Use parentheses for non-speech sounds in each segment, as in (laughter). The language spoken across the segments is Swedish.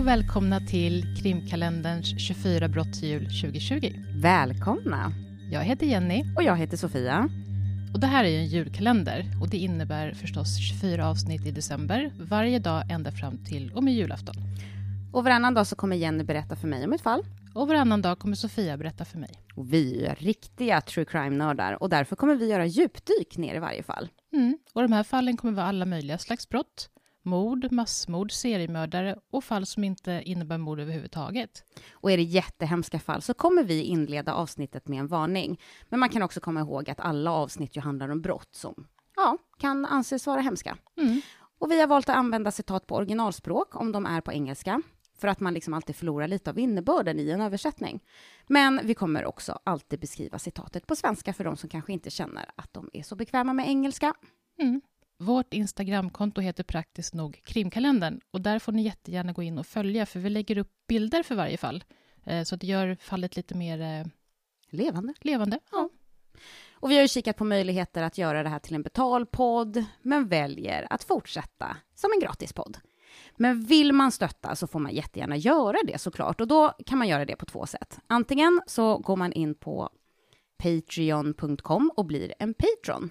och välkomna till krimkalenderns 24 brottsjul 2020. Välkomna! Jag heter Jenny. Och jag heter Sofia. Och det här är ju en julkalender och det innebär förstås 24 avsnitt i december, varje dag ända fram till och med julafton. Och varannan dag så kommer Jenny berätta för mig om ett fall. Och varannan dag kommer Sofia berätta för mig. Och vi är riktiga true crime-nördar och därför kommer vi göra djupdyk ner i varje fall. Mm. Och de här fallen kommer vara alla möjliga slags brott. Mord, massmord, seriemördare och fall som inte innebär mord överhuvudtaget. Och är det jättehemska fall så kommer vi inleda avsnittet med en varning. Men man kan också komma ihåg att alla avsnitt ju handlar om brott som ja, kan anses vara hemska. Mm. Och vi har valt att använda citat på originalspråk om de är på engelska för att man liksom alltid förlorar lite av innebörden i en översättning. Men vi kommer också alltid beskriva citatet på svenska för de som kanske inte känner att de är så bekväma med engelska. Mm. Vårt Instagramkonto heter praktiskt nog Krimkalendern och där får ni jättegärna gå in och följa för vi lägger upp bilder för varje fall. Eh, så det gör fallet lite mer eh, Levande. levande. Ja. Och vi har ju kikat på möjligheter att göra det här till en betalpodd, men väljer att fortsätta som en gratispodd. Men vill man stötta så får man jättegärna göra det såklart. Och då kan man göra det på två sätt. Antingen så går man in på patreon.com och blir en patron.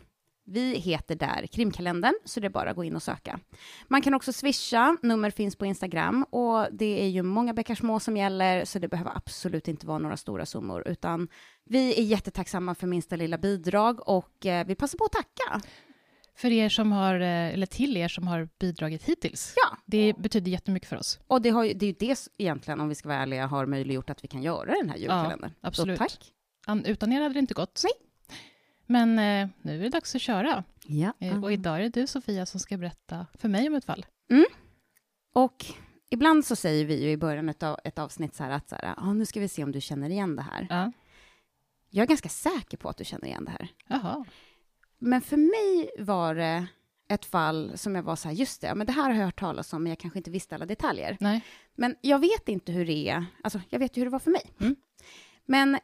Vi heter där Krimkalendern, så det är bara att gå in och söka. Man kan också swisha, nummer finns på Instagram och det är ju många bäckar små som gäller, så det behöver absolut inte vara några stora summor, utan vi är jättetacksamma för minsta lilla bidrag och eh, vi passar på att tacka. För er som har, eh, eller till er som har bidragit hittills. Ja, Det betyder jättemycket för oss. och det, har det är ju det egentligen, om vi ska vara ärliga, har möjliggjort att vi kan göra den här julkalendern. absolut. Så tack. An, utan er hade det inte gått. Nej. Men eh, nu är det dags att köra. Ja. Eh, och idag är det du, Sofia, som ska berätta för mig om ett fall. Och ibland så säger vi ju i början av ett avsnitt så här att så här, ah, nu ska vi se om du känner igen det här. Ja. Jag är ganska säker på att du känner igen det här. Jaha. Men för mig var det ett fall som jag var så här, just det, men det här har jag hört talas om, men jag kanske inte visste alla detaljer. Nej. Men jag vet inte hur det är, alltså jag vet ju hur det var för mig. Mm. Men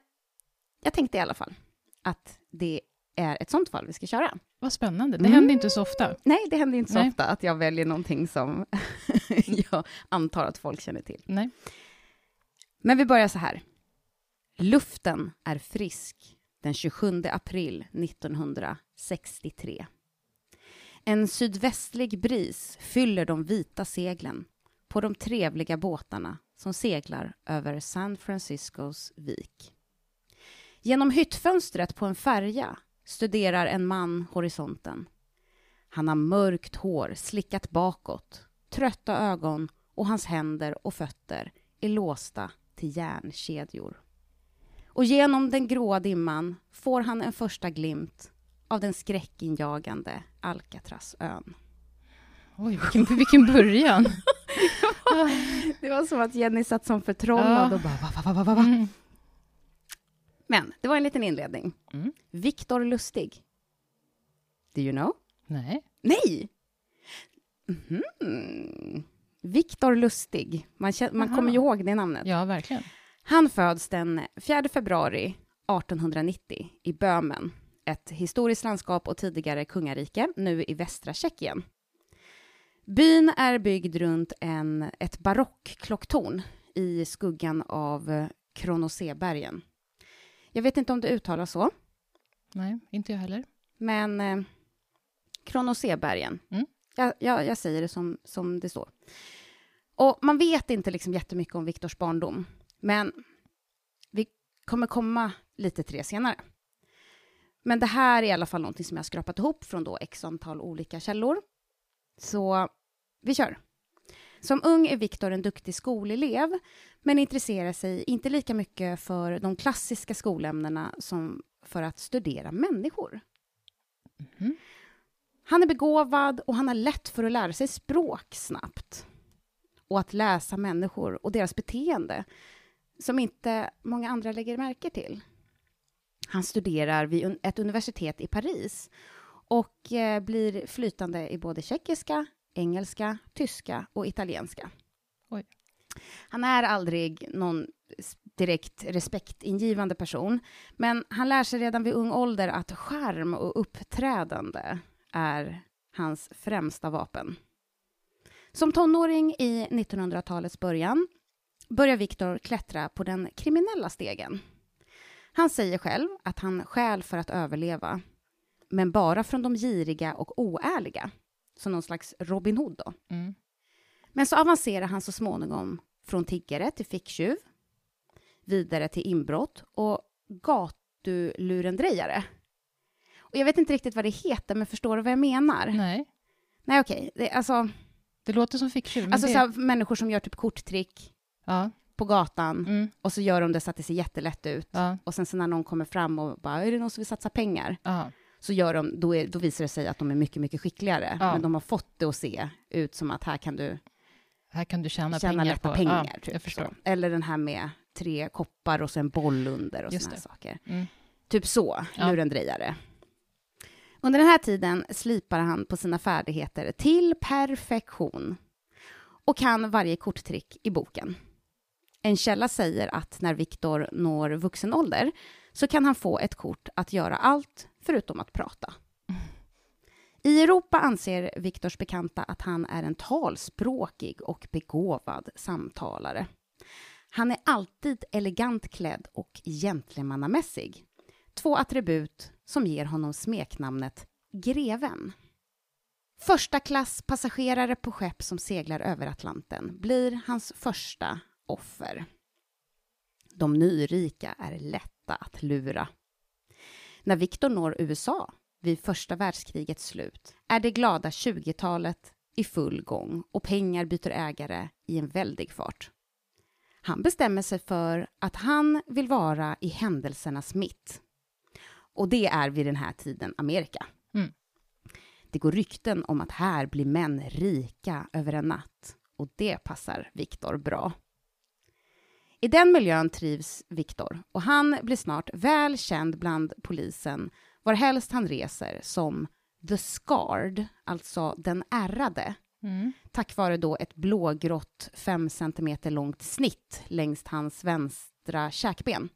jag tänkte i alla fall att det är ett sånt fall vi ska köra. Vad spännande. Det Mm. händer inte så ofta. Nej, det händer inte så Nej. ofta att jag väljer någonting som (laughs) jag antar att folk känner till. Nej. Men vi börjar så här. Luften är frisk den 27 april 1963. En sydvästlig bris fyller de vita seglen på de trevliga båtarna som seglar över San Franciscos vik. Genom hyttfönstret på en färja studerar en man horisonten. Han har mörkt hår slickat bakåt, trötta ögon och hans händer och fötter är låsta till järnkedjor. Och genom den gråa dimman får han en första glimt av den skräckinjagande Alcatrazön. Oj, vilken, vilken början. (laughs) Det var som att Jenny satt som förtrollad Ja. och bara va, va, va, va, va. Mm. Men det var en liten inledning. Mm. Viktor Lustig. Do you know? Nej. Nej! Mhm. Viktor Lustig. Man, kän- man kommer ju ihåg det namnet. Ja, verkligen. Han föds den 4 februari 1890 i Böhmen, ett historiskt landskap och tidigare kungarike, nu i västra Tjeckien. Byn är byggd runt en, ett barockklocktorn i skuggan av Kronosebergen. Jag vet inte om det uttalas så, Nej, inte jag heller. men eh, Kronosebergen. Mm. Jag, jag, jag säger det som, som det står. Och man vet inte liksom jättemycket om Viktors barndom, men vi kommer komma lite till det senare. Men det här är i alla fall någonting som jag har skrapat ihop från då x antal olika källor. Så vi kör. Som ung är Viktor en duktig skolelev, men intresserar sig inte lika mycket för de klassiska skolämnena som för att studera människor. Mhm. Han är begåvad och han har lätt för att lära sig språk snabbt. Och att läsa människor och deras beteende som inte många andra lägger märke till. Han studerar vid ett universitet i Paris och eh, blir flytande i både tjeckiska, engelska, tyska och italienska. Oj. Han är aldrig någon direkt respektingivande person, men han lär sig redan vid ung ålder att skärm och uppträdande är hans främsta vapen. Som tonåring i 1900-talets början börjar Viktor klättra på den kriminella stegen. Han säger själv att han stjäl för att överleva, men bara från de giriga och oärliga. Som någon slags Robin Hood då. Mm. Men så avancerar han så småningom från tiggare till ficktjuv, vidare till inbrott och gatulurendrejare. Och jag vet inte riktigt vad det heter, men förstår du vad jag menar? Nej, Nej, okej. Det, alltså, det låter som ficktjuv. alltså det... så här, människor som gör typ korttrick Ja, på gatan mm, och så gör de det så att det ser jättelätt ut. ja, Och sen så när någon kommer fram och bara, är det någon som vill satsa pengar? ja. Så gör de, då, är, då visar det sig att de är mycket, mycket skickligare. Ja. Men de har fått det att se ut som att här kan du Här kan du tjäna, tjäna pengar lätta på... pengar. ja, typ, jag förstår. Så. Eller den här med tre koppar och så en boll under och det. saker. Mm. Typ så, Ja. lurendrejare. Under den här tiden slipar han på sina färdigheter till perfektion och kan varje korttrick i boken. En källa säger att när Viktor når vuxen ålder så kan han få ett kort att göra allt förutom att prata. I Europa anser Viktors bekanta att han är en talspråkig och begåvad samtalare. Han är alltid elegant klädd och gentlemannamässig. Två attribut som ger honom smeknamnet Greven. Första klass passagerare på skepp som seglar över Atlanten blir hans första offer. De nyrika är lätta att lura. När Victor når USA vid första världskrigets slut är det glada 20-talet i full gång och pengar byter ägare i en väldig fart. Han bestämmer sig för att han vill vara i händelsernas mitt. Och det är vid den här tiden Amerika. Mm. Det går rykten om att här blir män rika över en natt och det passar Viktor bra. I den miljön trivs Viktor och han blir snart väl känd bland polisen varhelst han reser som The Scarred, alltså den ärrade, Mm. tack vare då ett blågrått 5 cm långt snitt längs hans vänstra käkben.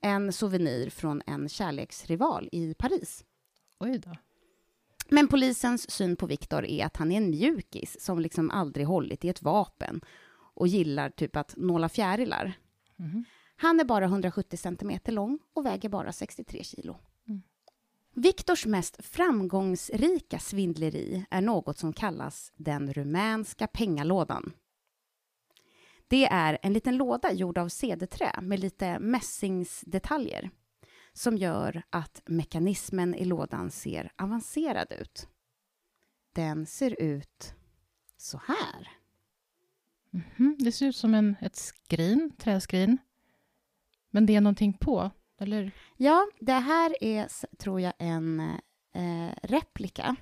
En souvenir från en kärleksrival i Paris. Oj då. Men polisens syn på Viktor är att han är en mjukis som liksom aldrig hållit i ett vapen och gillar typ att nåla fjärilar. Mhm. Han är bara 170 centimeter lång och väger bara 63 kilo. Mm. Viktors mest framgångsrika svindleri är något som kallas den rumänska pengalådan. Det är en liten låda gjord av cederträ med lite mässingsdetaljer som gör att mekanismen i lådan ser avancerad ut. Den ser ut så här. Mhm. Det ser ut som en, ett skrin, träskrin. Men det är någonting på, eller? Ja, det här är, tror jag, en eh, replika.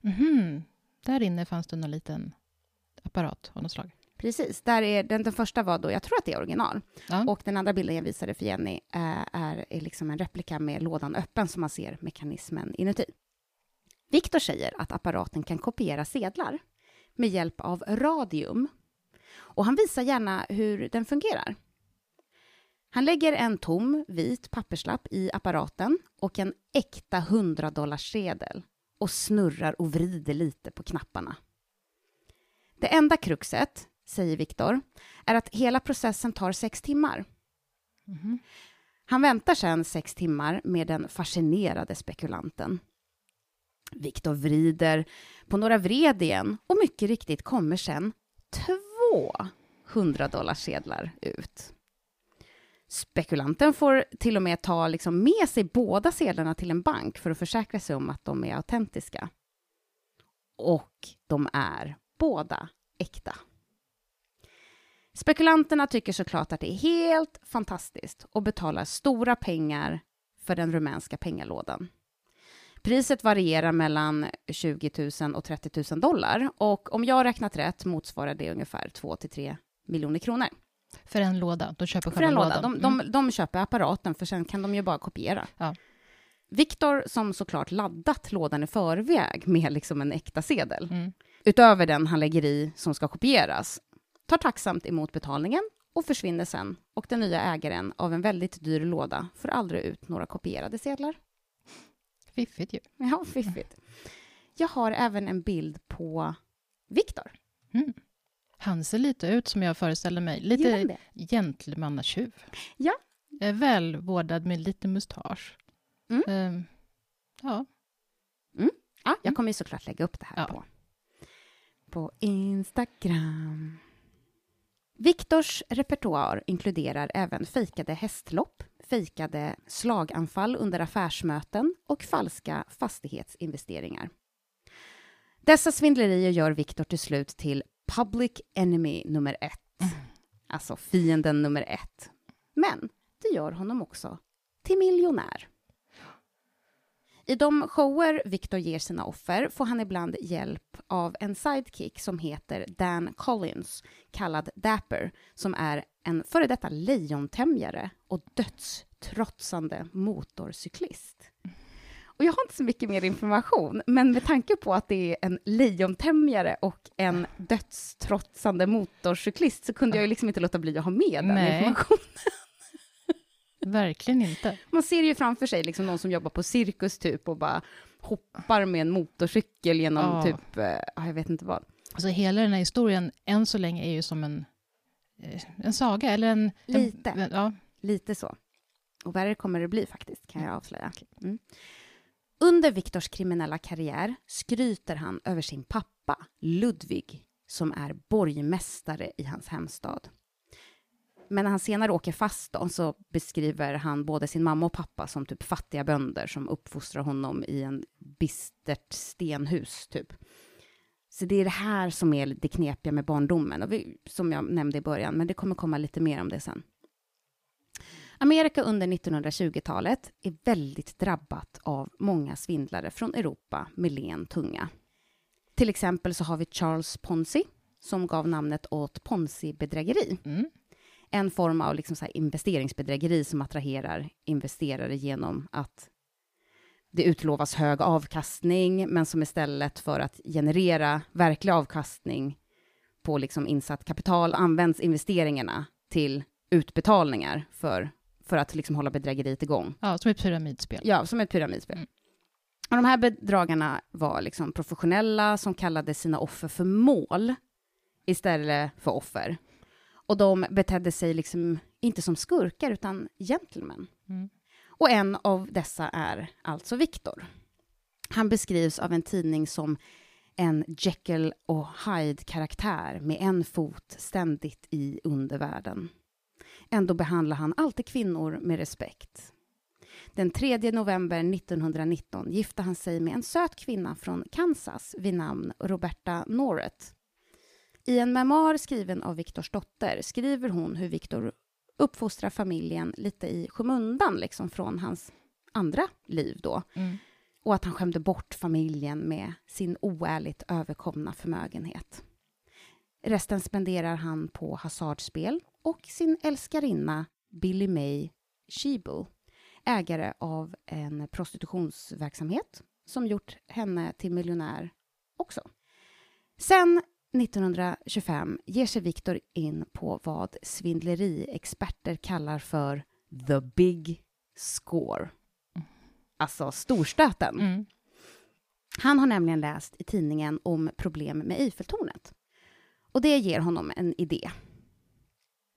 Mhm. Där inne fanns det en liten apparat av något slag. Precis, där är, den, den första var då, jag tror att det är original. Ja. Och den andra bilden jag visade för Jenny eh, är, är liksom en replika med lådan öppen så man ser mekanismen inuti. Viktor säger att apparaten kan kopiera sedlar med hjälp av radium. Och han visar gärna hur den fungerar. Han lägger en tom vit papperslapp i apparaten och en äkta 100 sedel och snurrar och vrider lite på knapparna. Det enda kruxet, säger Viktor, är att hela processen tar sex timmar. Mhm. Han väntar sedan sex timmar med den fascinerade spekulanten. Viktor vrider på några vred igen och mycket riktigt kommer sen två 100 sedlar ut. Spekulanten får till och med ta liksom med sig båda sedlarna till en bank för att försäkra sig om att de är autentiska. Och de är båda äkta. Spekulanterna tycker såklart att det är helt fantastiskt och betalar stora pengar för den rumänska pengalådan. Priset varierar mellan 20 000 och 30 000 dollar och om jag räknat rätt motsvarar det ungefär 2-3 miljoner kronor. För en låda. De köper För själva en låda. lådan. De, Mm. de, de köper apparaten för sen kan de ju bara kopiera. Ja. Viktor, som såklart laddat lådan i förväg med liksom en äkta sedel, Mm. utöver den han lägger i som ska kopieras, tar tacksamt emot betalningen och försvinner sen och den nya ägaren av en väldigt dyr låda får aldrig ut några kopierade sedlar. Fiffigt ju. Ja, fiffigt. Jag har även en bild på Viktor. Mm. Han ser lite ut som jag föreställer mig. Lite gentlemannatjuv. Ja. Eh, Välvårdad med lite mustasch. Mm. Eh, ja, Ja, jag kommer ju såklart lägga upp det här Ja. på, på Instagram. Viktors repertoar inkluderar även fejkade hästlopp, fejkade slaganfall under affärsmöten och falska fastighetsinvesteringar. Dessa svindlerier gör Viktor till slut till public enemy nummer ett. Alltså fienden nummer ett. Men det gör honom också till miljonär. I de shower Victor ger sina offer får han ibland hjälp av en sidekick som heter Dan Collins, kallad Dapper, som är en före detta lejontämjare och dödstrotsande motorcyklist. Och jag har inte så mycket mer information, men med tanke på att det är en lejontämjare och en dödstrotsande motorcyklist så kunde jag ju liksom inte låta bli att ha med den Nej. informationen. Verkligen inte. Man ser ju framför sig liksom någon som jobbar på cirkus typ och bara hoppar med en motorcykel genom Ja. typ, eh, ja, jag vet inte vad. Alltså hela den här historien, än så länge, är ju som en, eh, en saga, eller en... Lite. En, ja, Lite så. Och värre kommer det bli faktiskt, kan jag avslöja. Mm. Under Viktors kriminella karriär skryter han över sin pappa, Ludvig, som är borgmästare i hans hemstad. Men när han senare åker fast då, så beskriver han både sin mamma och pappa som typ fattiga bönder som uppfostrar honom i en bistert stenhus, typ. Så det är det här som är det knepiga med barndomen, och vi, som jag nämnde i början, men det kommer komma lite mer om det sen. Amerika under 1920-talet är väldigt drabbat av många svindlare från Europa med len tunga. Till exempel så har vi Charles Ponzi, som gav namnet åt Ponzi-bedrägeri. mm, en form av liksom så investeringsbedrägeri som attraherar investerare genom att det utlovas hög avkastning, men som istället för att generera verklig avkastning på liksom insatt kapital används investeringarna till utbetalningar för, för att liksom hålla bedrägeriet igång. ja, som ett pyramidspel. Ja, som ett pyramidspel. Mm. Och de här bedragarna var liksom professionella som kallade sina offer för mål istället för offer. Och de betedde sig liksom inte som skurkar utan gentlemen. Mm. Och en av dessa är alltså Viktor. Han beskrivs av en tidning som en Jekyll och Hyde-karaktär med en fot ständigt i undervärlden. Ändå behandlar han alltid kvinnor med respekt. Den 3 november 1919 gifte han sig med en söt kvinna från Kansas vid namn Roberta Norret. I en memoar skriven av Viktors dotter skriver hon hur Viktor uppfostrar familjen lite i skymundan liksom från hans andra liv då. Mm. Och att han skämde bort familjen med sin oärligt överkomna förmögenhet. Resten spenderar han på hasardspel och sin älskarinna Billy May Sheeble, ägare av en prostitutionsverksamhet som gjort henne till miljonär också. Sen 1925 ger sig Viktor in på vad svindleriexperter kallar för the big score. Alltså storstöten. Mm. Han har nämligen läst i tidningen om problem med Eiffeltornet. Och det ger honom en idé.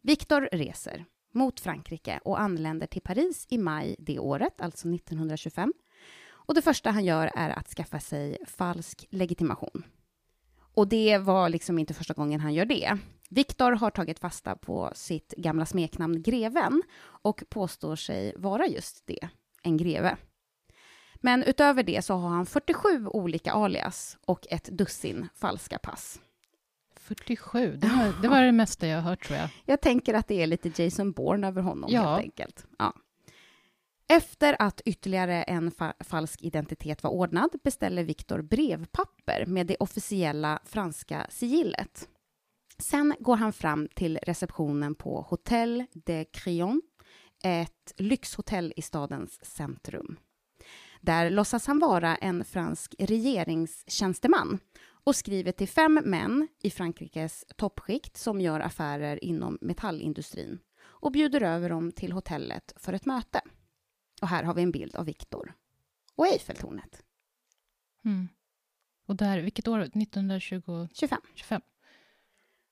Viktor reser mot Frankrike och anländer till Paris i maj det året, alltså 1925. Och det första han gör är att skaffa sig falsk legitimation. Och det var liksom inte första gången han gör det. Viktor har tagit fasta på sitt gamla smeknamn Greven och påstår sig vara just det, en greve. Men utöver det så har han 47 olika alias och ett dussin falska pass. 47, det var, det var det mesta jag har hört tror jag. Jag tänker att det är lite Jason Bourne över honom Ja. helt enkelt. Ja. Efter att ytterligare en fa- falsk identitet var ordnad beställer Viktor brevpapper med det officiella franska sigillet. Sen går han fram till receptionen på Hotel de Crillon, ett lyxhotell i stadens centrum. Där låtsas han vara en fransk regeringstjänsteman och skriver till fem män i Frankrikes toppskikt som gör affärer inom metallindustrin och bjuder över dem till hotellet för ett möte. Och här har vi en bild av Viktor och Eiffeltornet. Mm. Och där, vilket år? 1925? 25.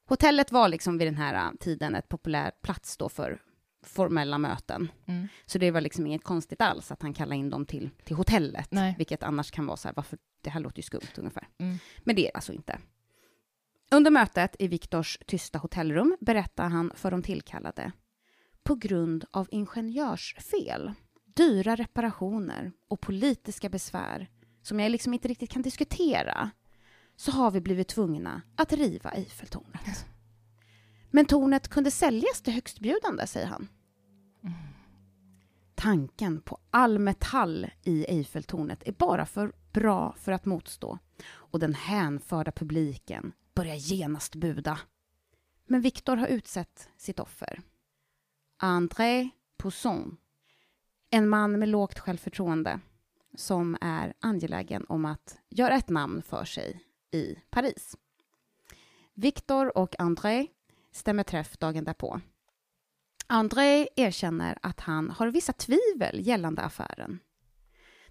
Hotellet var liksom vid den här äh, tiden ett populär plats då för formella möten. Mm. Så det var liksom inget konstigt alls att han kallade in dem till, till hotellet, Nej. vilket annars kan vara så här, varför, det här låter ju skumt ungefär. Mm. Men det är alltså inte. Under mötet i Viktors tysta hotellrum berättar han för de tillkallade. På grund av ingenjörsfel, dyra reparationer och politiska besvär som jag liksom inte riktigt kan diskutera så har vi blivit tvungna att riva Eiffeltornet. Men tornet kunde säljas till högstbjudande, säger han. Tanken på all metall i Eiffeltornet är bara för bra för att motstå och den hänförda publiken börjar genast buda. Men Viktor har utsett sitt offer. André Pousson. En man med lågt självförtroende som är angelägen om att göra ett namn för sig i Paris. Victor och André stämmer träff dagen därpå. André erkänner att han har vissa tvivel gällande affären.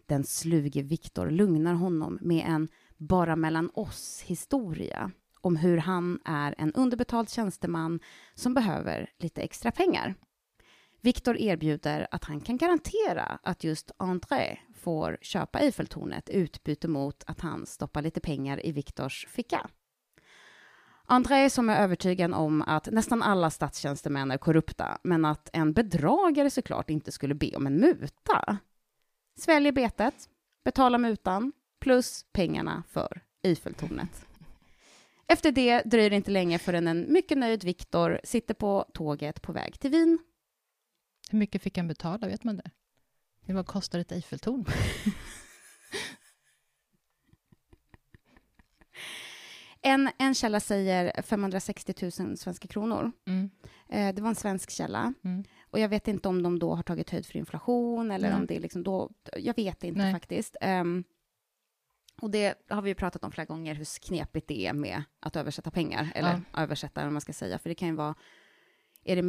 Den sluge Victor lugnar honom med en bara mellan oss-historia om hur han är en underbetald tjänsteman som behöver lite extra pengar. Viktor erbjuder att han kan garantera att just André får köpa Eiffeltornet i utbyte mot att han stoppar lite pengar i Viktors ficka. André som är övertygad om att nästan alla statstjänstemän är korrupta, men att en bedragare såklart inte skulle be om en muta. Sväljer betet, betalar mutan, plus pengarna för Eiffeltornet. Efter det dröjer det inte länge förrän en mycket nöjd Viktor sitter på tåget på väg till Wien. Hur mycket fick han betala, vet man det? Det Vad kostar ett Eiffeltorn? (laughs) En, en källa säger 560 000 svenska kronor. Mm. Eh, det var en svensk källa. Mm. Och jag vet inte om de då har tagit höjd för inflation eller Nej. om det är liksom då... Jag vet inte Nej. faktiskt. Ehm, och det har vi ju pratat om flera gånger, hur knepigt det är med att översätta pengar. Eller översätta, vad man ska säga. För det kan ju vara... Är det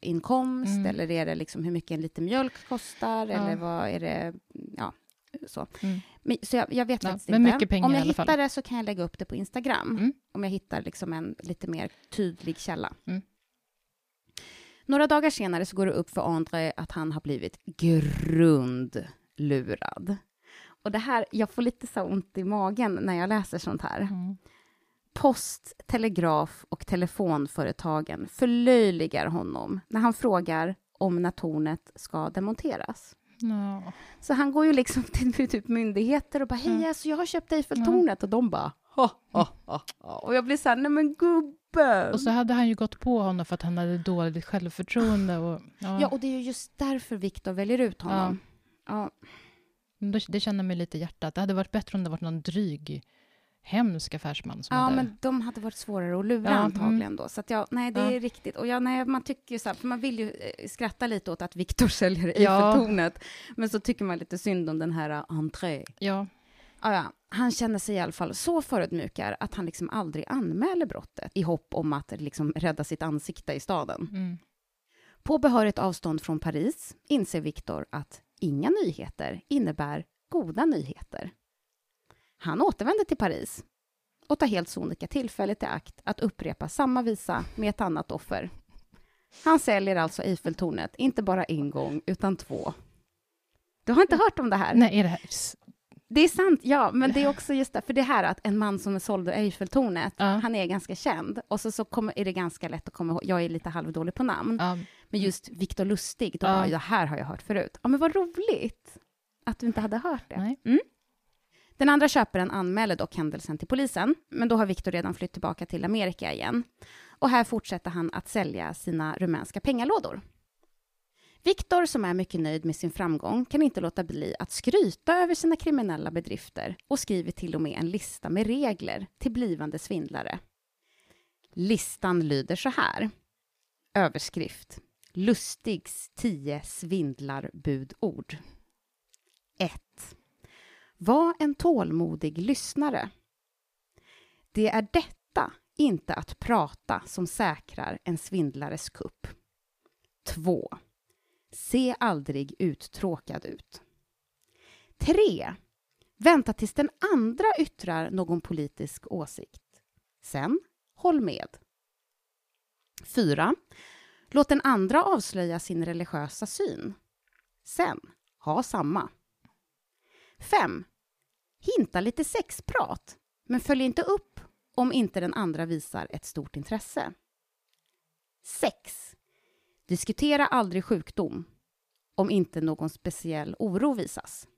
medelårsinkomst Mm. eller är det liksom hur mycket en liter mjölk kostar? Ja. Eller vad är det? Ja, så. Mm. Men, så jag, jag vet Ja, faktiskt inte. Om jag hittar det så kan jag lägga upp det på Instagram. Mm. Om jag hittar liksom en lite mer tydlig källa. Mm. Några dagar senare så går det upp för André att han har blivit grundlurad. Och det här, jag får lite så ont i magen när jag läser sånt här. Mm. Post, telegraf och telefonföretagen förlöjligar honom när han frågar om när tornet ska demonteras. Ja. Så han går ju liksom (laughs) till typ myndigheter och bara hej, Mm. alltså jag har köpt Eiffeltornet och de bara ha, ha, ha. Och jag blir så här, nej men gubben! Och så hade han ju gått på honom för att han hade dåligt självförtroende. Och, ja. Ja, och det är ju just därför Viktor väljer ut honom. Ja. Då- Det känner mig lite i hjärtat. Det hade varit bättre om det varit någon dryg, hemsk affärsman som Ja, hade... men de hade varit svårare att lura Ja, antagligen mm. då. Så att ja, nej, det Ja. är riktigt. Och ja, nej, man tycker ju så här, för man vill ju eh, skratta lite åt att Viktor (laughs) säljer Ja. Eiffeltornet. Men så tycker man lite synd om den här entré. Ja, Ja, ja. Han känner sig i alla fall så förödmjukad att han liksom aldrig anmäler brottet i hopp om att liksom rädda sitt ansikte i staden. mm. På behörigt avstånd från Paris inser Viktor att inga nyheter innebär goda nyheter. Han återvänder till Paris och tar helt sonika tillfället i akt att upprepa samma visa med ett annat offer. Han säljer alltså Eiffeltornet, inte bara en gång, utan två. Du har inte hört om det här? Nej, är det här... Det är sant, ja, men det är också just det, för det här att en man som sålde Eiffeltornet, Ja. han är ganska känd, och så, så kommer, är det ganska lätt att komma ihåg, jag är lite halvdålig på namn, Ja, men just Viktor Lustig, då Ja. bara, det här har jag hört förut. Ja, men vad roligt att du inte hade hört det. Mm. Den andra köparen anmäler dock händelsen till polisen, men då har Viktor redan flytt tillbaka till Amerika igen. Och här fortsätter han att sälja sina rumänska pengalådor. Viktor, som är mycket nöjd med sin framgång, kan inte låta bli att skryta över sina kriminella bedrifter och skriver till och med en lista med regler till blivande svindlare. Listan lyder så här. Överskrift. Lustigs 10 svindlarbudord. 1. Var en tålmodig lyssnare. Det är detta, inte att prata, som säkrar en svindlares kupp. 2. Se aldrig uttråkad ut. 3. Vänta tills den andra yttrar någon politisk åsikt. Sen, håll med. 4. Låt den andra avslöja sin religiösa syn. Sen, ha samma. 5. Hinta lite sexprat, men följ inte upp om inte den andra visar ett stort intresse. 6. Diskutera aldrig sjukdom om inte någon speciell oro visas.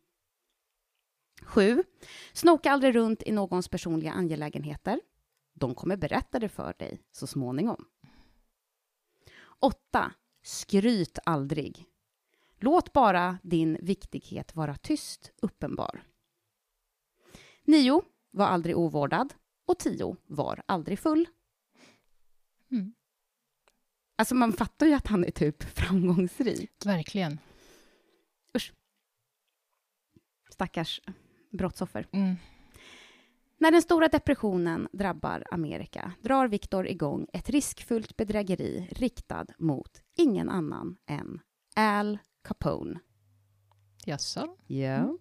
7. Snoka aldrig runt i någons personliga angelägenheter. De kommer berätta det för dig så småningom. 8. Skryt aldrig. Låt bara din viktighet vara tyst uppenbar. 9. Var aldrig ovårdad. Och 10. Var aldrig full. Mm. Alltså man fattar ju att han är typ framgångsrik. Verkligen. Stackars brottsoffer. Mm. När den stora depressionen drabbar Amerika drar Victor igång ett riskfullt bedrägeri riktad mot ingen annan än Al Capone. Jaså? Ja.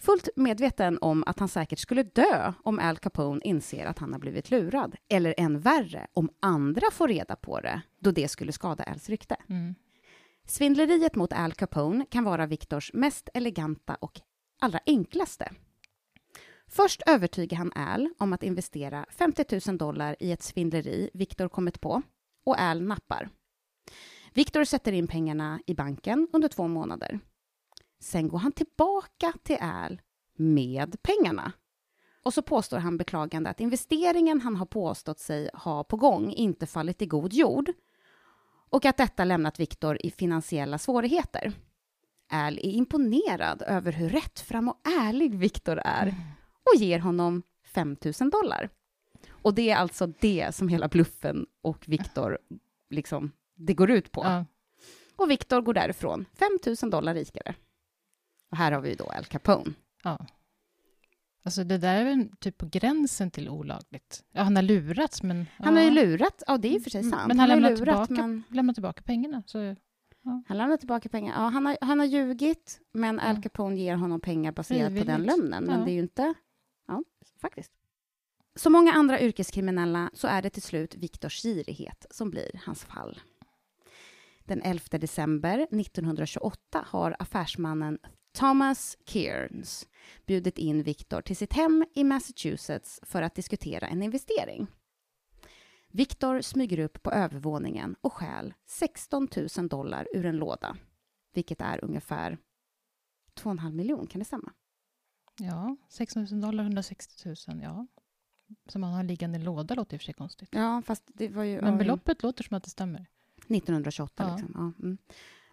Fullt medveten om att han säkert skulle dö om Al Capone inser att han har blivit lurad, eller än värre, om andra får reda på det, då det skulle skada Als rykte. Mm. Svindleriet mot Al Capone kan vara Victors mest eleganta och allra enklaste. Först övertygar han Al om att investera 50 000 dollar i ett svindleri Victor kommit på och Al nappar. Victor sätter in pengarna i banken under två månader. Sen går han tillbaka till Al med pengarna. Och så påstår han beklagande att investeringen han har påstått sig ha på gång inte fallit i god jord och att detta lämnat Victor i finansiella svårigheter. Al är imponerad över hur rättfram och ärlig Victor är och ger honom 5 000 dollar. Och det är alltså det som hela bluffen och Victor liksom, det går ut på. Ja. Och Victor går därifrån 5 000 dollar rikare. Och här har vi då Al Capone. ja. Alltså det där är väl typ på gränsen till olagligt. Ja, han har lurats, men... Han ja. har ju lurat, ja det är ju för sig Mm, sant. Men han, ju lämnar, lurat, tillbaka, men lämnar tillbaka pengarna. Så, han lämnar tillbaka pengar. Ja, han, har, han har ljugit, men Al Ja. Capone ger honom pengar baserat på den lögnen. Men Ja. det är ju inte... Ja, faktiskt. Som många andra yrkeskriminella så är det till slut Viktors girighet som blir hans fall. Den 11 december 1928 har affärsmannen Thomas Kearns bjudit in Victor till sitt hem i Massachusetts för att diskutera en investering. Victor smyger upp på övervåningen och stjäl 16 000 dollar ur en låda, vilket är ungefär 2,5 miljon, kan det stämma? ja, 16 000 dollar, 160 000, ja. Som han har liggande i låda låter i och för sig konstigt. Ja, fast det var ju... Men beloppet låter som att det stämmer. 1928 Ja. liksom. Ja, mm.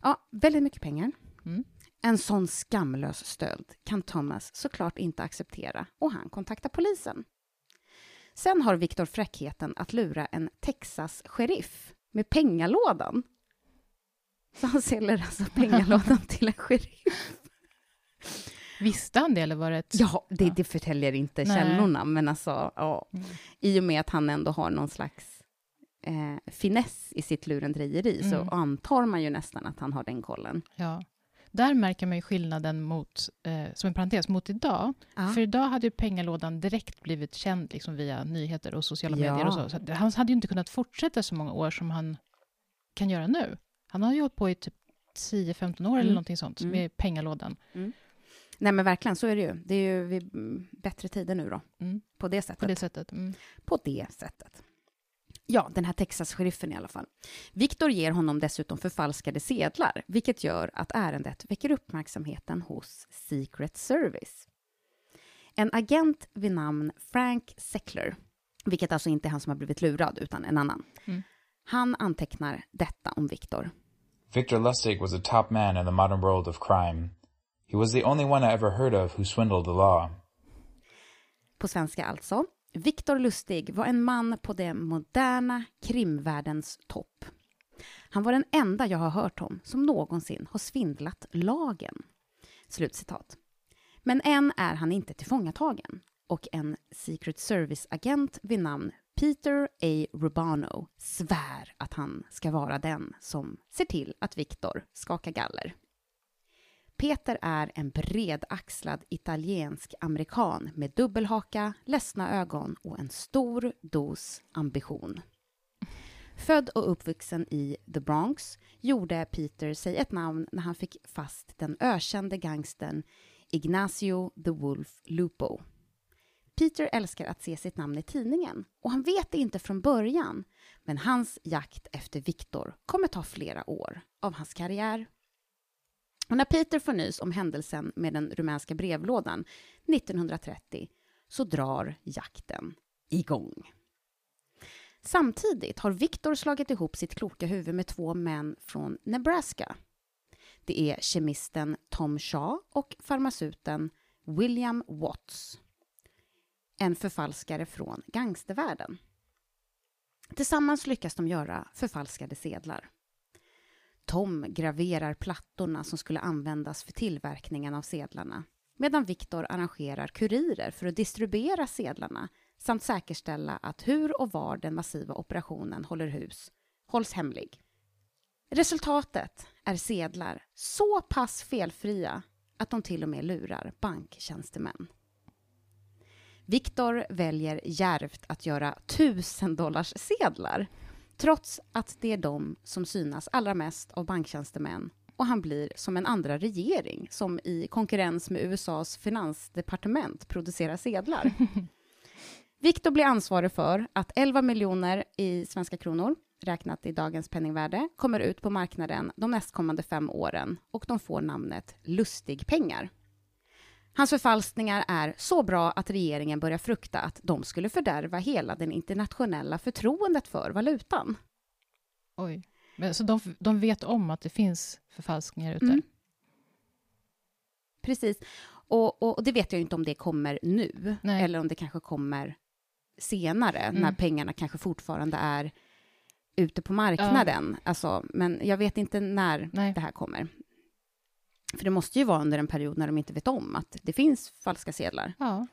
ja, väldigt mycket pengar. Mm. En sån skamlös stöld kan Thomas såklart inte acceptera och han kontaktar polisen. Sen har Victor fräckheten att lura en Texas-sheriff med pengalådan. Så han säljer alltså (laughs) pengalådan till en sheriff. Visste han det eller var det ett... Ja, det, det förtäljer inte Nej. källorna, men alltså, ja. Mm. I och med att han ändå har någon slags eh, finess i sitt lurendrejeri så Mm. antar man ju nästan att han har den kollen. Ja. Där märker man ju skillnaden mot, eh, som en parentes, mot idag. Ja. För idag hade ju pengalådan direkt blivit känd liksom via nyheter och sociala Ja. medier och så. så han hade ju inte kunnat fortsätta så många år som han kan göra nu. Han har ju hållit på i typ 10-15 år eller Mm. någonting sånt Mm. med pengalådan. Nej men verkligen, så är det ju. Det är ju mm, bättre tider nu då, Mm. på det sättet. På det sättet. Mm. På det sättet. Ja, den här Texas-sheriffen i alla fall. Victor ger honom dessutom förfalskade sedlar, vilket gör att ärendet väcker uppmärksamheten hos Secret Service. En agent vid namn Frank Seckler, vilket alltså inte är han som har blivit lurad, utan en annan. Mm. Han antecknar detta om Victor. Victor Lustig was a top man in the modern world of crime. He was the only one I ever heard of who swindled the law. På svenska alltså. ”Viktor Lustig var en man på den moderna krimvärldens topp. Han var den enda jag har hört om som någonsin har svindlat lagen. Slutcitat. Men än är han inte tillfångatagen och en Secret Service-agent vid namn Peter A. Rubano svär att han ska vara den som ser till att Viktor skakar galler. Peter är en bredaxlad italiensk amerikan med dubbelhaka, ledsna ögon och en stor dos ambition. Född och uppvuxen i The Bronx gjorde Peter sig ett namn när han fick fast den ökände gangstern Ignacio the Wolf Lupo. Peter älskar att se sitt namn i tidningen och han vet det inte från början, men hans jakt efter Victor kommer ta flera år av hans karriär. Och när Peter får nys om händelsen med den rumänska brevlådan 1930 så drar jakten igång. Samtidigt har Victor slagit ihop sitt kloka huvud med två män från Nebraska. Det är kemisten Tom Shaw och farmaceuten William Watts. En förfalskare från gangstervärlden. Tillsammans lyckas de göra förfalskade sedlar. Tom graverar plattorna som skulle användas för tillverkningen av sedlarna medan Viktor arrangerar kurirer för att distribuera sedlarna samt säkerställa att hur och var den massiva operationen håller hus hålls hemlig. Resultatet är sedlar så pass felfria att de till och med lurar banktjänstemän. Viktor väljer järvt att göra tusendollars sedlar trots att det är de som synas allra mest av banktjänstemän och han blir som en andra regering som i konkurrens med USAs finansdepartement producerar sedlar. (laughs) Viktor blir ansvarig för att 11 miljoner i svenska kronor, räknat i dagens penningvärde, kommer ut på marknaden de nästkommande fem åren och de får namnet Lustigpengar. Hans förfalskningar är så bra att regeringen börjar frukta att de skulle fördärva hela det internationella förtroendet för valutan. Oj. Men, så de, de vet om att det finns förfalskningar ute? Mm. Precis. Och, och, och, det vet jag inte om det kommer nu, Nej. eller om det kanske kommer senare, mm. när pengarna kanske fortfarande är ute på marknaden. Ja. Alltså, men jag vet inte när Nej. det här kommer. För det måste ju vara under en period när de inte vet om att det finns falska sedlar. Ja.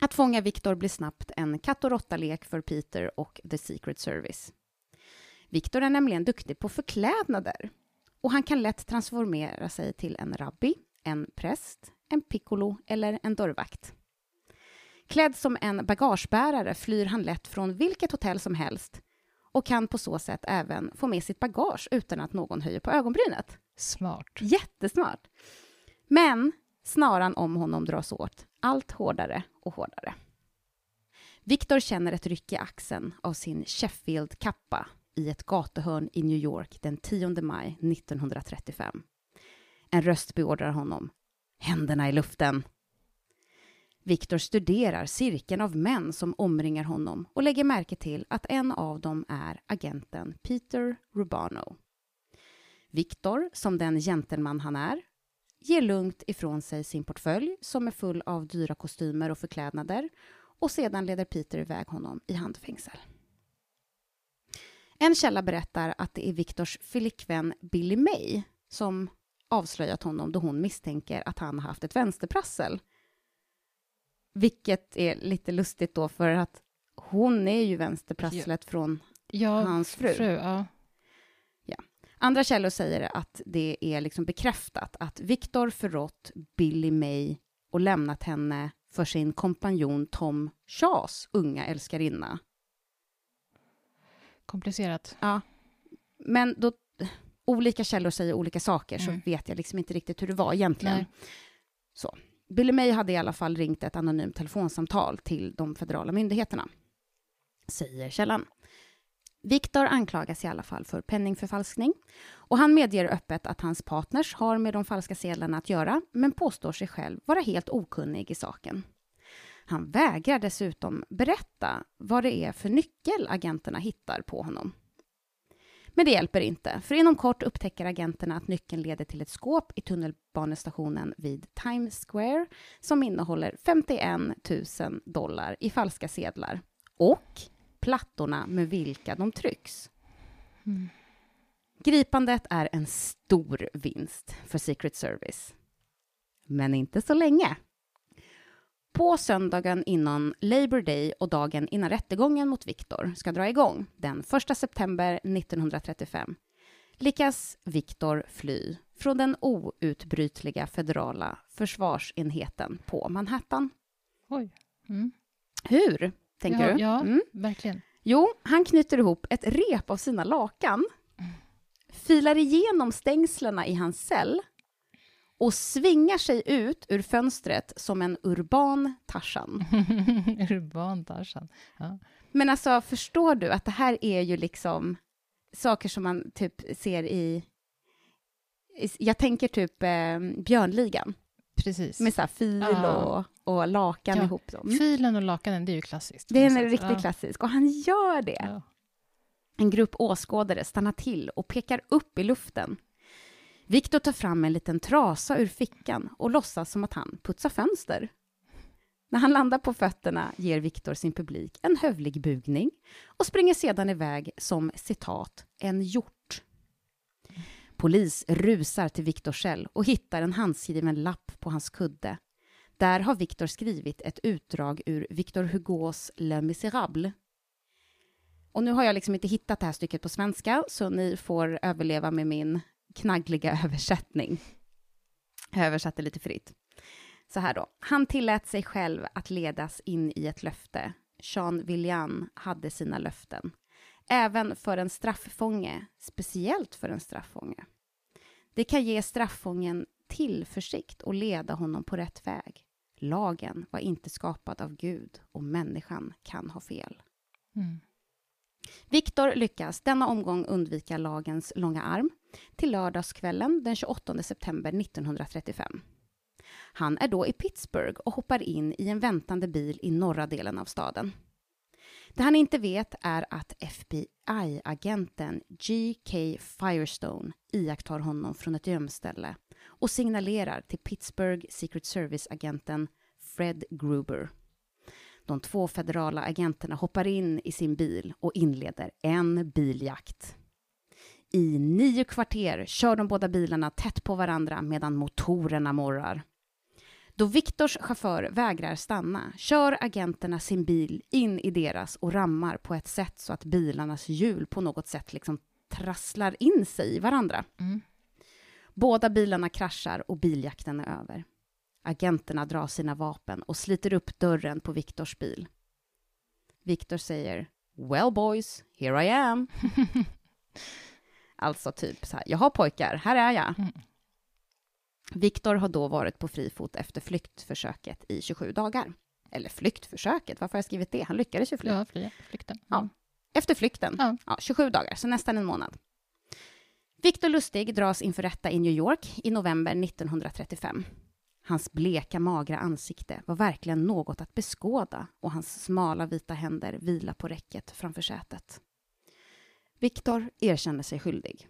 Att fånga Viktor blir snabbt en katt och råtta-lek för Peter och The Secret Service. Viktor är nämligen duktig på förklädnader och han kan lätt transformera sig till en rabbi, en präst, en piccolo eller en dörrvakt. Klädd som en bagagebärare flyr han lätt från vilket hotell som helst och kan på så sätt även få med sitt bagage utan att någon höjer på ögonbrynet. Smart. Jättesmart. Men snaran om honom dras åt allt hårdare och hårdare. Viktor känner ett ryck i axeln av sin Sheffield-kappa i ett gatuhörn i New York den 10 maj 1935. En röst beordrar honom. Händerna i luften. Viktor studerar cirkeln av män som omringar honom och lägger märke till att en av dem är agenten Peter Rubano. Viktor, som den gentleman han är, ger lugnt ifrån sig sin portfölj som är full av dyra kostymer och förklädnader och sedan leder Peter iväg honom i handfängsel. En källa berättar att det är Viktors flickvän Billy May som avslöjat honom då hon misstänker att han har haft ett vänsterprassel vilket är lite lustigt då, för att hon är ju vänsterprasslet ja. från ja, hans fru. fru ja. Andra källor säger att det är liksom bekräftat att Viktor förrått Billy May och lämnat henne för sin kompanjon Tom Shaws unga älskarinna. Komplicerat. Ja. Men då olika källor säger olika saker, mm. så vet jag liksom inte riktigt hur det var egentligen. Nej. Så. Billy May hade i alla fall ringt ett anonymt telefonsamtal till de federala myndigheterna, säger källan. Viktor anklagas i alla fall för penningförfalskning och han medger öppet att hans partners har med de falska sedlarna att göra, men påstår sig själv vara helt okunnig i saken. Han vägrar dessutom berätta vad det är för nyckel agenterna hittar på honom. Men det hjälper inte, för inom kort upptäcker agenterna att nyckeln leder till ett skåp i tunnelbanestationen vid Times Square som innehåller 51 000 dollar i falska sedlar och plattorna med vilka de trycks. Mm. Gripandet är en stor vinst för Secret Service. Men inte så länge. På söndagen innan Labour Day och dagen innan rättegången mot Viktor ska dra igång, den 1 september 1935, lyckas Viktor fly från den outbrytliga federala försvarsenheten på Manhattan. Oj. Mm. Hur, tänker ja, du? Ja, Mm. verkligen. Jo, han knyter ihop ett rep av sina lakan, filar igenom stängslena i hans cell och svingar sig ut ur fönstret som en urban Tarzan. (laughs) Urban Tarzan. Ja. Men alltså, förstår du att det här är ju liksom saker som man typ ser i... jag tänker typ eh, Björnligan, Precis. med så fil Ja. och, och lakan Ja, ihop. Dem. Filen och lakanen, det är ju klassiskt. Det är en riktigt klassisk, och han gör det. Ja. En grupp åskådare stannar till och pekar upp i luften. Viktor tar fram en liten trasa ur fickan och låtsas som att han putsar fönster. När han landar på fötterna ger Viktor sin publik en hövlig bugning och springer sedan iväg som citat en hjort. Polis rusar till Viktor cell och hittar en handskriven lapp på hans kudde. Där har Viktor skrivit ett utdrag ur Victor Hugos Le Misérables och nu har jag liksom inte hittat det här stycket på svenska, så ni får överleva med min knaggliga (laughs) översättning. Jag översatte lite fritt. Så här då. Han tillät sig själv att ledas in i ett löfte. Jean Villian hade sina löften. Även för en strafffånge, speciellt för en strafffånge. Det kan ge strafffången tillförsikt och leda honom på rätt väg. Lagen var inte skapad av Gud och människan kan ha fel. Mm. Viktor lyckas denna omgång undvika lagens långa arm till lördagskvällen den 28 september 1935. Han är då i Pittsburgh och hoppar in i en väntande bil i norra delen av staden. Det han inte vet är att FBI-agenten G.K. Firestone iakttar honom från ett gömställe och signalerar till Pittsburgh Secret Service-agenten Fred Gruber. De två federala agenterna hoppar in i sin bil och inleder en biljakt. I nio kvarter kör de båda bilarna tätt på varandra medan motorerna morrar. Då Viktors chaufför vägrar stanna kör agenterna sin bil in i deras och rammar på ett sätt så att bilarnas hjul på något sätt liksom trasslar in sig i varandra. Mm. Båda bilarna kraschar och biljakten är över. Agenterna drar sina vapen och sliter upp dörren på Viktors bil. Viktor säger “Well boys, here I am”. (laughs) alltså typ så här, “Jaha pojkar, här är jag”. Mm. Viktor har då varit på fri fot efter flyktförsöket i 27 dagar. Eller flyktförsöket, varför har jag skrivit det? Han lyckades ju fly. Ja, fria flykten. Ja. Efter flykten, Ja. ja, 27 dagar, så nästan en månad. Viktor Lustig dras inför rätta i New York i november 1935. Hans bleka, magra ansikte var verkligen något att beskåda och hans smala vita händer vila på räcket framför sätet. Viktor erkänner sig skyldig.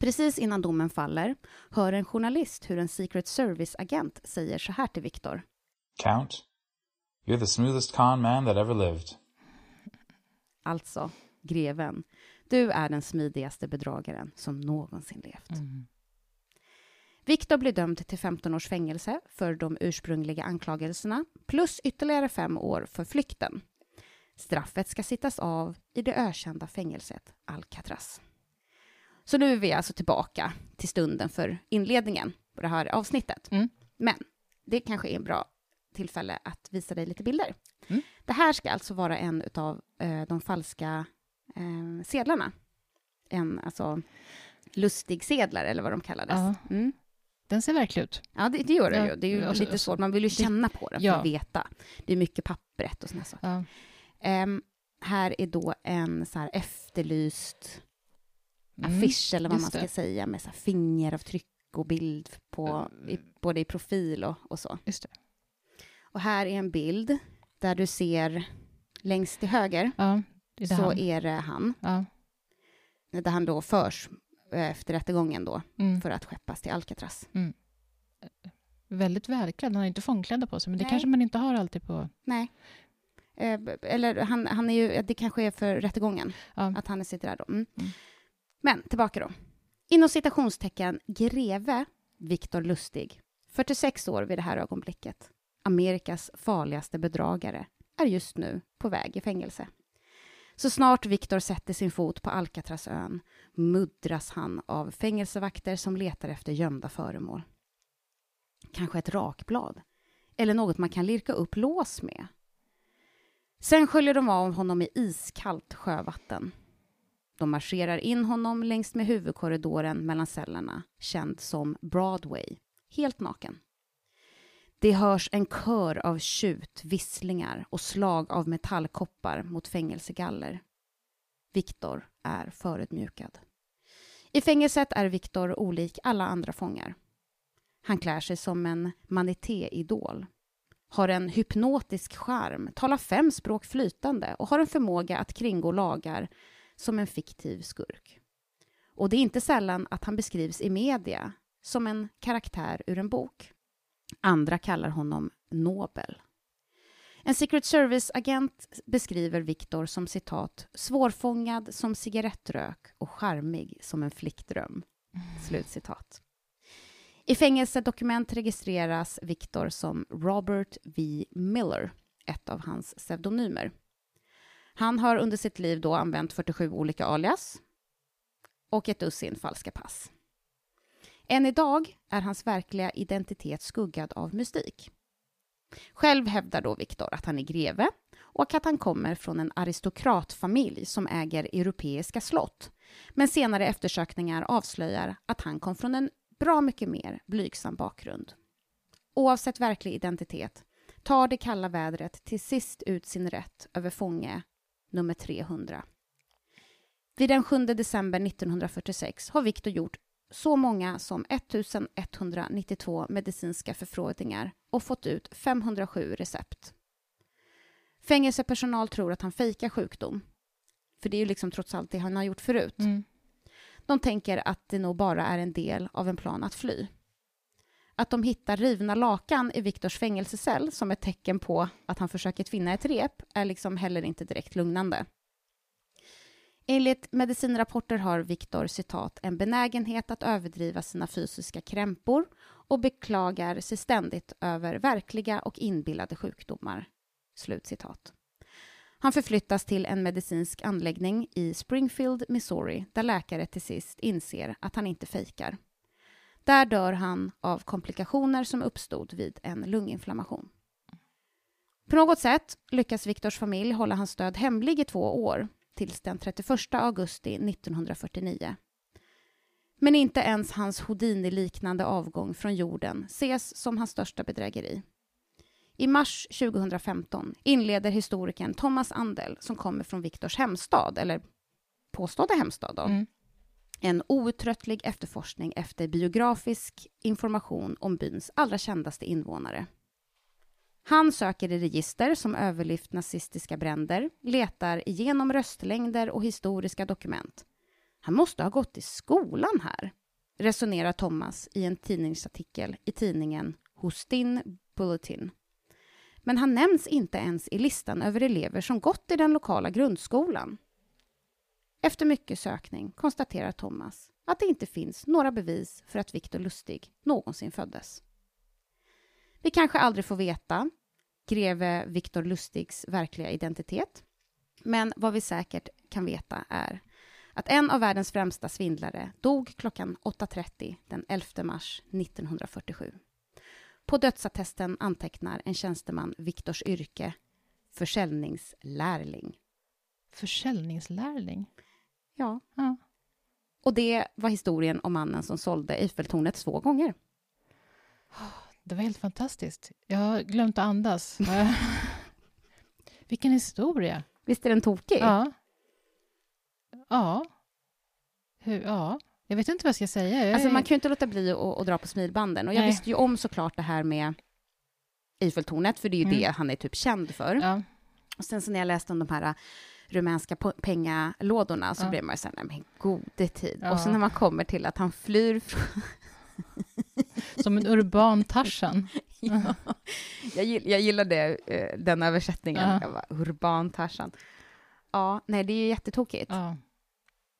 Precis innan domen faller hör en journalist hur en Secret Service-agent säger så här till Viktor. Count, you're the smoothest con man that ever lived. Alltså, greven, du är den smidigaste bedragaren som någonsin levt. Mm. Viktor blir dömd till 15 års fängelse för de ursprungliga anklagelserna plus ytterligare fem år för flykten. Straffet ska sittas av i det ökända fängelset Alcatraz. Så nu är vi alltså tillbaka till stunden för inledningen på det här avsnittet. Mm. Men det kanske är en bra tillfälle att visa dig lite bilder. Mm. Det här ska alltså vara en av eh, de falska eh, sedlarna. En alltså lustig sedlar eller vad de kallades. Ja. Mm. Den ser verklig ut. Ja, det, det gör det Ja, ju. Det är ju alltså, lite svårt. Man vill ju känna på den för ja. att veta. Det är mycket pappret och såna saker. Ja. Ehm, här är då en så här efterlyst Mm. affisch, eller vad man ska det. säga, med så fingeravtryck och bild på, i, både i profil och, och så. Just det. Och här är en bild där du ser längst till höger, Ja, är så han. är det han, Ja. där han då förs eh, efter rättegången då, Mm. för att skeppas till Alcatraz. Väldigt välklädd. Han har inte fångkläder på sig, men det Nej. kanske man inte har alltid på... Nej. Eh, eller han, han är ju, det kanske är för rättegången, Ja. att han sitter där då. Mm. Men tillbaka då. Inom citationstecken greve Viktor Lustig, 46 år vid det här ögonblicket, Amerikas farligaste bedragare, är just nu på väg i fängelse. Så snart Viktor sätter sin fot på Alcatrazön muddras han av fängelsevakter som letar efter gömda föremål. Kanske ett rakblad, eller något man kan lirka upp lås med. Sen sköljer de av honom i iskallt sjövatten. De marscherar in honom längs med huvudkorridoren mellan cellerna, känd som Broadway, helt naken. Det hörs en kör av tjut, visslingar och slag av metallkoppar mot fängelsegaller. Viktor är förödmjukad. I fängelset är Viktor olik alla andra fångar. Han klär sig som en manité-idol, har en hypnotisk charm, talar fem språk flytande och har en förmåga att kringgå lagar som en fiktiv skurk. Och det är inte sällan att han beskrivs i media som en karaktär ur en bok. Andra kallar honom Nobel. En Secret Service-agent beskriver Viktor som citat svårfångad som cigarettrök och charmig som en flickdröm. Slutcitat. I fängelsedokument registreras Viktor som Robert V. Miller, ett av hans pseudonymer. Han har under sitt liv då använt 47 olika alias och ett dussin falska pass. Än idag är hans verkliga identitet skuggad av mystik. Själv hävdar då Viktor att han är greve och att han kommer från en aristokratfamilj som äger europeiska slott. Men senare eftersökningar avslöjar att han kom från en bra mycket mer blygsam bakgrund. Oavsett verklig identitet tar det kalla vädret till sist ut sin rätt över fånge nummer 300. Vid den 7 december 1946 har Viktor gjort så många som 1192 medicinska förfrågningar och fått ut 507 recept. Fängelsepersonal tror att han fejkar sjukdom. För det är ju liksom trots allt det han har gjort förut. Mm. De tänker att det nog bara är en del av en plan att fly. Att de hittar rivna lakan i Viktors fängelsecell som ett tecken på att han försöker tvinna ett rep är liksom heller inte direkt lugnande. Enligt medicinrapporter har Viktor citat en benägenhet att överdriva sina fysiska krämpor och beklagar sig ständigt över verkliga och inbillade sjukdomar. Slut citat. Han förflyttas till en medicinsk anläggning i Springfield, Missouri där läkare till sist inser att han inte fejkar. Där dör han av komplikationer som uppstod vid en lunginflammation. På något sätt lyckas Viktors familj hålla hans död hemlig i två år tills den 31 augusti 1949. Men inte ens hans Houdini-liknande avgång från jorden ses som hans största bedrägeri. I mars 2015 inleder historikern Thomas Andel, som kommer från Viktors hemstad, eller påstådda hemstad, då, Mm en outtröttlig efterforskning efter biografisk information om byns allra kändaste invånare. Han söker i register som överlyft nazistiska bränder, letar igenom röstlängder och historiska dokument. Han måste ha gått i skolan här, resonerar Thomas i en tidningsartikel i tidningen Hostin Bulletin. Men han nämns inte ens i listan över elever som gått i den lokala grundskolan. Efter mycket sökning konstaterar Thomas att det inte finns några bevis för att Viktor Lustig någonsin föddes. Vi kanske aldrig får veta greve Viktor Lustigs verkliga identitet. Men vad vi säkert kan veta är att en av världens främsta svindlare dog klockan 8.30 den 11 mars 1947. På dödsattesten antecknar en tjänsteman Viktors yrke försäljningslärling. Försäljningslärling. Ja. Ja. Och det var historien om mannen som sålde Eiffeltornet två gånger. Det var helt fantastiskt. Jag har glömt att andas. (laughs) Vilken historia. Visst är den tokig? Ja. Ja. Hur, ja. Jag vet inte vad jag ska säga. Jag Alltså är- man kan ju inte låta bli att, dra på smilbanden. Och jag Nej. visste ju om såklart det här med Eiffeltornet, för det är ju Mm. det han är typ känd för. ja. Och sen så när jag läste om de här rumänska pengalådorna så Ja. blev man ju så här, nej men gode tid. Ja. Och så när man kommer till att han flyr (laughs) från... Som en urban Tarzan. (laughs) ja. jag, gill, jag gillade eh, den översättningen. Ja. Jag bara, urban Tarzan. Ja, nej det är ju jättetokigt. Ja.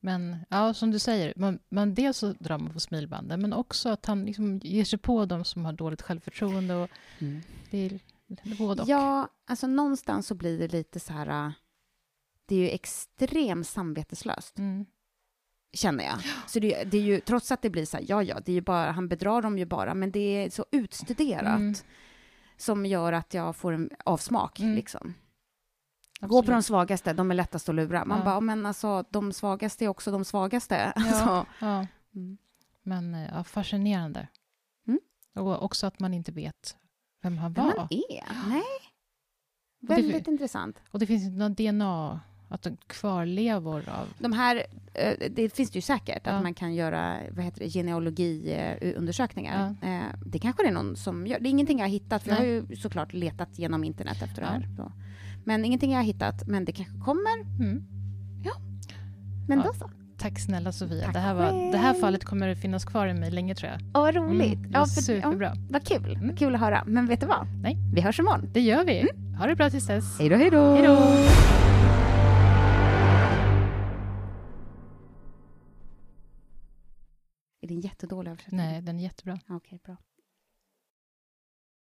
Men ja, som du säger, man, man, dels så drar man på smilbanden, men också att han liksom ger sig på de som har dåligt självförtroende. Och Mm. det är både och. Ja, alltså någonstans så blir det lite så här... det är ju extremt samveteslöst, Mm. känner jag. Så det, det är ju, trots att det blir så här, ja, ja, det är ju bara, han bedrar dem ju bara, men det är så utstuderat Mm. som gör att jag får en avsmak, Mm. liksom. Gå Absolut. på de svagaste, de är lättast att lura. Man Ja. bara, men alltså, de svagaste är också de svagaste. (laughs) Ja. Alltså, Ja. mm. Men eh, ja, fascinerande. Mm. Och också att man inte vet vem han Vem var. man är? Nej. det- Väldigt intressant. Och det finns inte någon DNA, att de kvarlevor av... De här, eh, det finns det ju säkert, Ja. att man kan göra vad heter det, genealogiundersökningar. Eh, Det kanske det är någon som gör. Det är ingenting jag har hittat, för jag har Nej. ju såklart letat genom internet efter Ja. det här. Så. Men ingenting jag har hittat, men det kanske kommer. Mm. Men Ja. då så. Tack snälla Sofia. Tack det, här var, det här fallet kommer finnas kvar i mig länge tror jag. Åh, vad roligt. Mm, var för- superbra. vad kul. Mm. Kul att höra. Men vet du vad? Nej. Vi hörs imorgon. Det gör vi. Mm. Ha det bra tills dess. Hej då, hej då. Är det en jättedålig översättning? Nej, den är jättebra. Okej, bra.